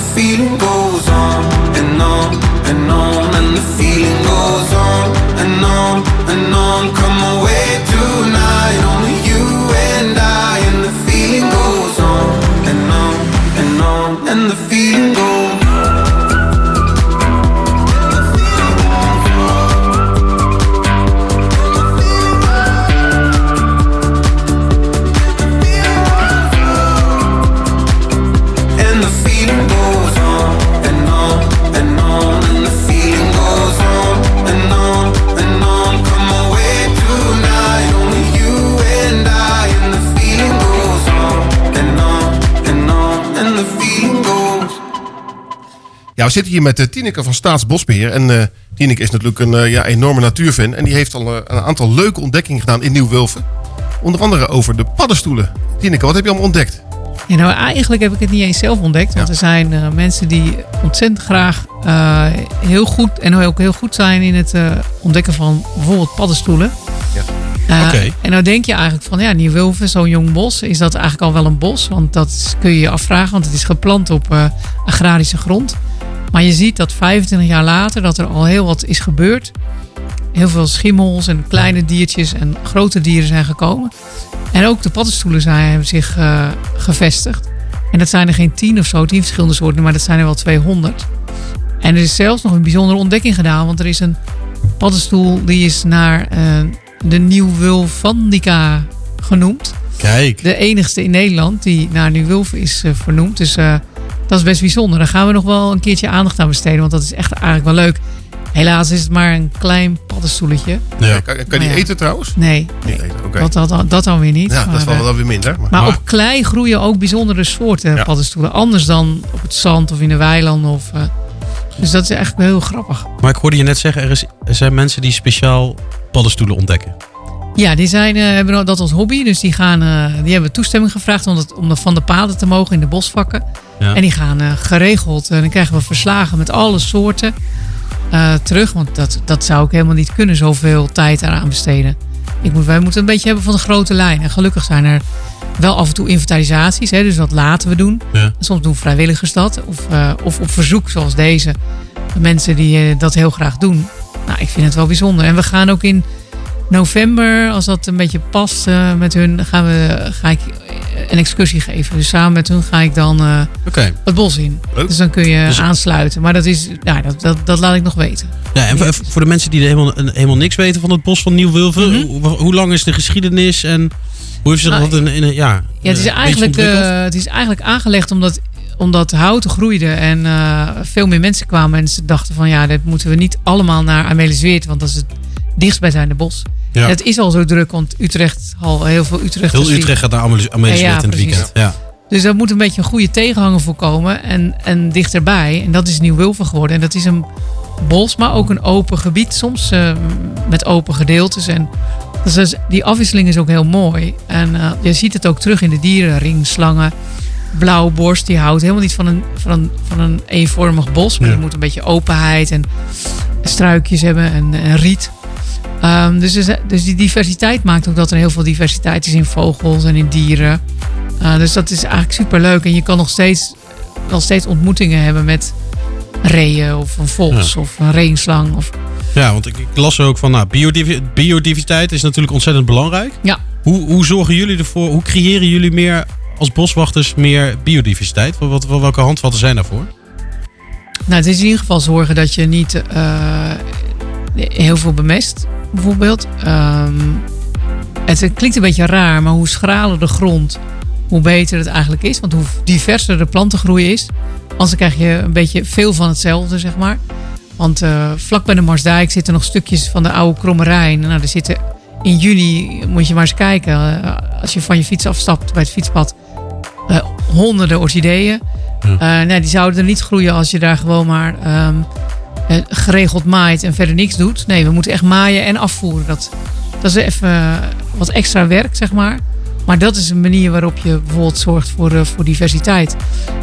The feeling goes we zitten hier met uh, Tineke van Staatsbosbeheer. En eh Tineke is natuurlijk een eh, ja, enorme natuurfan. En die heeft al eh, een aantal leuke ontdekkingen gedaan in Nieuw-Wulven. Onder andere over de paddenstoelen. Tineke, wat heb je allemaal ontdekt? Ja, nou, eigenlijk heb ik het niet eens zelf ontdekt. Want er zijn eh, mensen die ontzettend graag eh, heel goed en ook heel goed zijn in het eh, ontdekken van bijvoorbeeld paddenstoelen. Eh, Oké. En nou denk je eigenlijk van ja, Nieuw-Wulven, zo'n jong bos, is dat eigenlijk al wel een bos? Want dat kun je je afvragen, want het is geplant op eh, agrarische grond. Maar je ziet dat 25 jaar later dat er al heel wat is gebeurd. Heel veel schimmels en kleine diertjes en grote dieren zijn gekomen. En ook de paddenstoelen zijn, hebben zich eh, gevestigd. En dat zijn er geen tien of zo, tien verschillende soorten, maar dat zijn er wel 200. En er is zelfs nog een bijzondere ontdekking gedaan, want er is een paddenstoel die is naar eh, de Nieuw-Wulvandica genoemd. Kijk. De enigste in Nederland die naar Nieuw-Wulf is eh, vernoemd. Dus dat is best bijzonder. Daar gaan we nog wel een keertje aandacht aan besteden, want dat is echt eigenlijk wel leuk. Helaas is het maar een klein paddenstoeletje. Ja. Kan, kan je die ja. eten trouwens? Nee, Niet eten, oké. dat, dat, dat dan weer niet. Ja, dat is wel, eh, wel weer minder. Maar, maar op klei groeien ook bijzondere soorten Ja. paddenstoelen. Anders dan op het zand of in de weilanden. Of, eh, dus dat is wel heel grappig. Maar ik hoorde je net zeggen, er, is, er zijn mensen die speciaal paddenstoelen ontdekken. Ja, die zijn, eh, hebben dat als hobby. Dus die, gaan, eh, die hebben toestemming gevraagd om, dat, om van de paden te mogen in de bosvakken. Ja. En die gaan eh, geregeld. En dan krijgen we verslagen met alle soorten terug. Want dat, dat zou ik helemaal niet kunnen, zoveel tijd eraan besteden. Ik moet, wij moeten een beetje hebben van de grote lijn. En gelukkig zijn er wel af en toe inventarisaties. Hè, dus dat laten we doen. Ja. Soms doen vrijwilligers dat. Of, of op verzoek zoals deze. Mensen die dat heel graag doen. Nou, ik vind het wel bijzonder. En we gaan ook in november, als dat een beetje past eh, met hun, gaan we, ga ik een excursie geven. Dus samen met hun ga ik dan eh, het bos in. Leuk. Dus dan kun je Dus- aansluiten. Maar dat, is, ja, dat, dat, dat laat ik nog weten. Ja, en voor- voor de mensen die helemaal, helemaal niks weten van het bos van Nieuw-Wulven. Mhm. hoe, hoe lang is de geschiedenis en hoe heeft Nou, dat in, in een ja, Ja, het is, eh, eigenlijk, eh, het is eigenlijk aangelegd omdat, omdat houten groeide en eh, veel meer mensen kwamen. En ze dachten van ja, dit moeten we niet allemaal naar Amelisweert, want dat is het dichtstbijzijnde bos. Ja. Het is al zo druk, want Utrecht, al heel veel Utrecht. Heel Utrecht gaat naar Ja, in het weekend. Ja. Dus daar moet een beetje een goede tegenhanger voor komen. En, en dichterbij. En dat is Nieuw-Wulven geworden. En dat is een bos, maar ook een open gebied. Soms eh, met open gedeeltes. En dus is- die afwisseling is ook heel mooi. En eh, je ziet het ook terug in de dieren. Ringslangen, blauwborst. Die houdt helemaal niet van een, van een, van een eenvormig bos. Maar Ja. moet een beetje openheid en struikjes hebben en, en riet. Ehm, dus, dus, die diversiteit maakt ook dat er heel veel diversiteit is in vogels en in dieren. Uh, dus dat is eigenlijk super leuk. En je kan nog steeds, nog steeds ontmoetingen hebben met reeën of een vos Ja. of een reenslang. Of, Ja, want ik, ik las ook van, nou, biodivi- biodiversiteit is natuurlijk ontzettend belangrijk. Ja. Hoe, hoe zorgen jullie ervoor, hoe creëren jullie meer als boswachters meer biodiversiteit? Wat, wat, welke handvatten zijn daarvoor? nou, het is in ieder geval zorgen dat je niet eh, heel veel bemest, bijvoorbeeld. Ehm, het klinkt een beetje raar, maar hoe schraler de grond, hoe beter het eigenlijk is. Want hoe diverser de plantengroei is, anders krijg je een beetje veel van hetzelfde, zeg maar. Want eh, vlak bij de Marsdijk zitten nog stukjes van de oude Kromme Rijn. Nou, er zitten in juni, moet je maar eens kijken, eh, als je van je fiets afstapt bij het fietspad, eh, honderden orchideeën. Eh, nee, die zouden er niet groeien als je daar gewoon maar ehm, eh, geregeld maait en verder niks doet. Nee, we moeten echt maaien en afvoeren. Dat, dat is even eh, wat extra werk, zeg maar. Maar dat is een manier waarop je bijvoorbeeld zorgt voor, eh, voor diversiteit.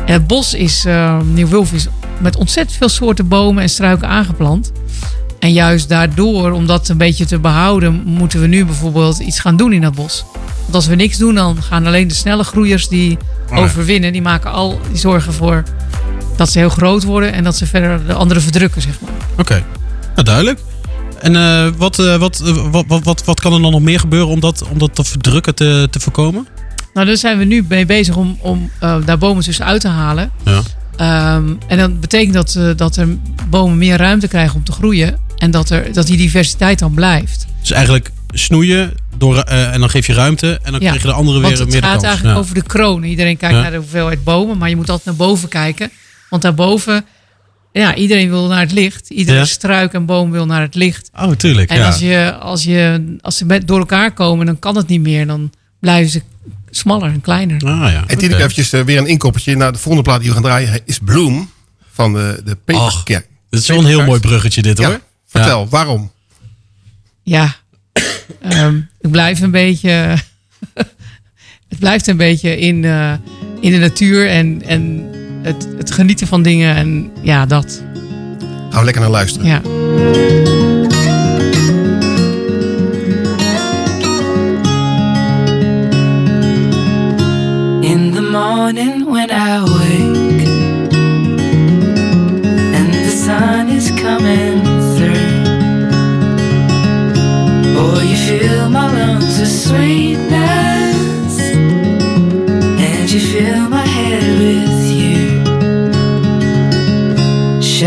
En het bos is, eh Nieuw-Wulf is met ontzettend veel soorten bomen en struiken aangeplant. En juist daardoor, om dat een beetje te behouden, moeten we nu bijvoorbeeld iets gaan doen in dat bos. Want als we niks doen, dan gaan alleen de snelle groeiers die Oh overwinnen, die maken al, die zorgen voor dat ze heel groot worden en dat ze verder de anderen verdrukken, zeg maar. Oké, nou, duidelijk. En eh, wat, eh, wat, eh, wat, wat, wat, wat kan er dan nog meer gebeuren om dat, om dat te verdrukken te, te voorkomen? Nou, daar zijn we nu mee bezig om, om daar bomen tussen uit te halen. Ja. Ehm, en dat betekent dat, dat er bomen meer ruimte krijgen om te groeien. En dat, er, dat die diversiteit dan blijft. Dus eigenlijk snoeien door, en dan geef je ruimte en dan krijg je de andere weer het meer de gaat kans. eigenlijk Ja. over de kronen. Iedereen kijkt Ja. naar de hoeveelheid bomen, maar je moet altijd naar boven kijken. Want daarboven, ja, iedereen wil naar het licht. Iedere Ja. struik en boom wil naar het licht. Oh, tuurlijk. En ja. als, je, als, je, als ze met, door elkaar komen, dan kan het niet meer. Dan blijven ze smaller en kleiner. Ah, ja. En Tineke, eventjes eh, weer een inkoppertje. Nou, de volgende plaat die we gaan draaien is Bloom van de, de Peter. Ach, ja, Dit is wel een heel mooi bruggetje dit hoor. Ja, vertel, waarom? Ja, (coughs) ehm, ik blijf een beetje. (laughs) het blijft een beetje in, eh, in de natuur en, en het, het genieten van dingen. En ja, dat. Gaan we lekker naar luisteren. Ja.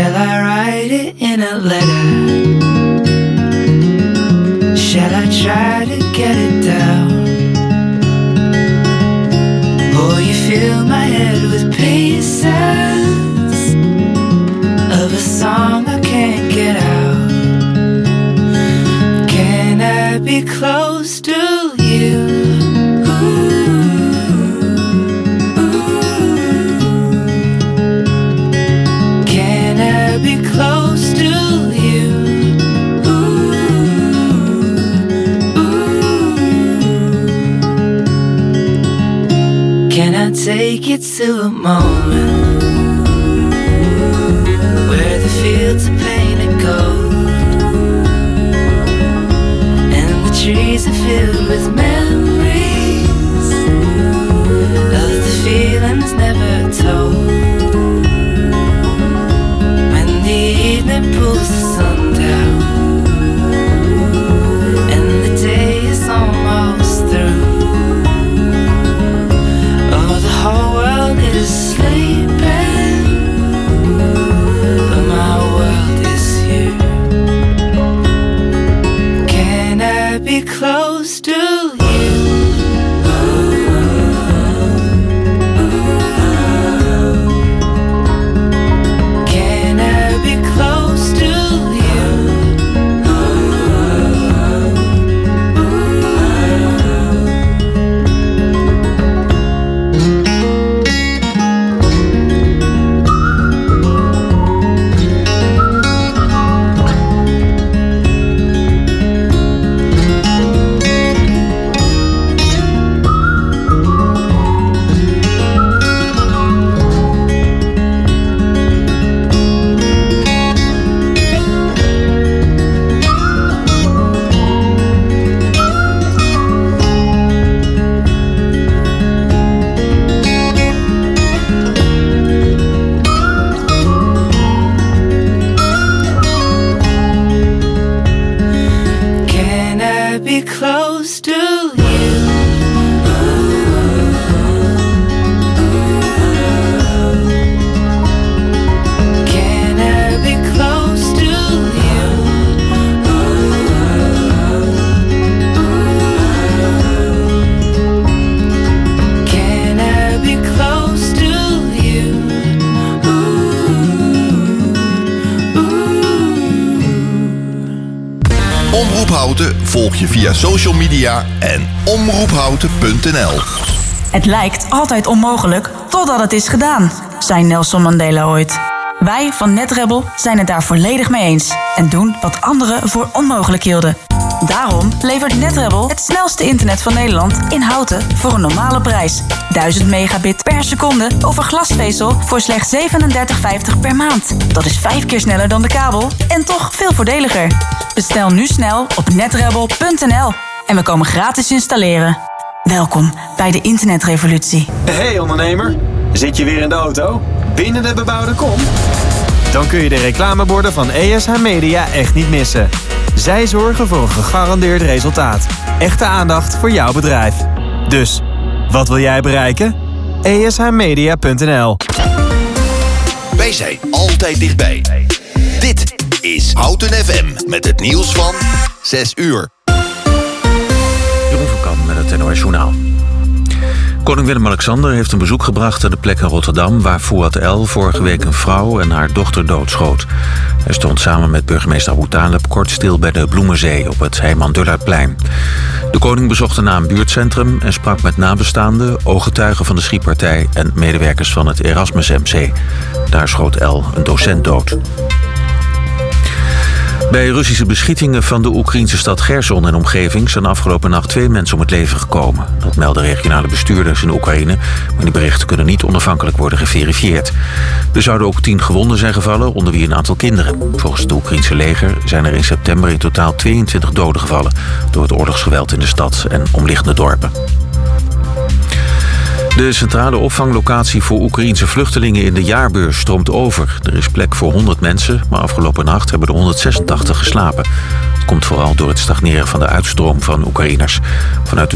Shall I write it in a letter? Shall I try to get it down? Oh, you fill my head with pieces of a song I can't get out. Can I be close to a moment Het lijkt altijd onmogelijk totdat het is gedaan, zei Nelson Mandela ooit. Wij van NetRebel zijn het daar volledig mee eens en doen wat anderen voor onmogelijk hielden. Daarom levert NetRebel het snelste internet van Nederland in houten voor een normale prijs. 1000 megabit per seconde over glasvezel voor slechts 37,50 per maand. Dat is vijf keer sneller dan de kabel en toch veel voordeliger. Bestel nu snel op netrebel.nl en we komen gratis installeren. Welkom bij de internetrevolutie. Hey ondernemer, zit je weer in de auto? Binnen de bebouwde kom? Dan kun je de reclameborden van ESH Media echt niet missen. Zij zorgen voor een gegarandeerd resultaat. Echte aandacht voor jouw bedrijf. Dus, wat wil jij bereiken? ESHmedia.nl Wij zijn altijd dichtbij. Dit is Houten FM met het nieuws van 6 uur. Het NOS Journaal. Koning Willem-Alexander heeft een bezoek gebracht aan de plek in Rotterdam... waar Fouad El vorige week een vrouw en haar dochter doodschoot. Hij stond samen met burgemeester Abu Talib kort stil bij de Bloemenzee... op het Heiman Dullardplein. De koning bezocht daarna een buurtcentrum... en sprak met nabestaanden, ooggetuigen van de schietpartij... en medewerkers van het Erasmus MC. Daar schoot El een docent dood. Bij Russische beschietingen van de Oekraïnse stad Gerson en omgeving zijn afgelopen nacht twee mensen om het leven gekomen. Dat melden regionale bestuurders in Oekraïne, maar die berichten kunnen niet onafhankelijk worden geverifieerd. Er zouden ook tien gewonden zijn gevallen, onder wie een aantal kinderen. Volgens het Oekraïnse leger zijn er in september in totaal 22 doden gevallen door het oorlogsgeweld in de stad en omliggende dorpen. De centrale opvanglocatie voor Oekraïense vluchtelingen in de jaarbeurs stroomt over. Er is plek voor 100 mensen, maar afgelopen nacht hebben er 186 geslapen. Het komt vooral door het stagneren van de uitstroom van Oekraïners. Vanuit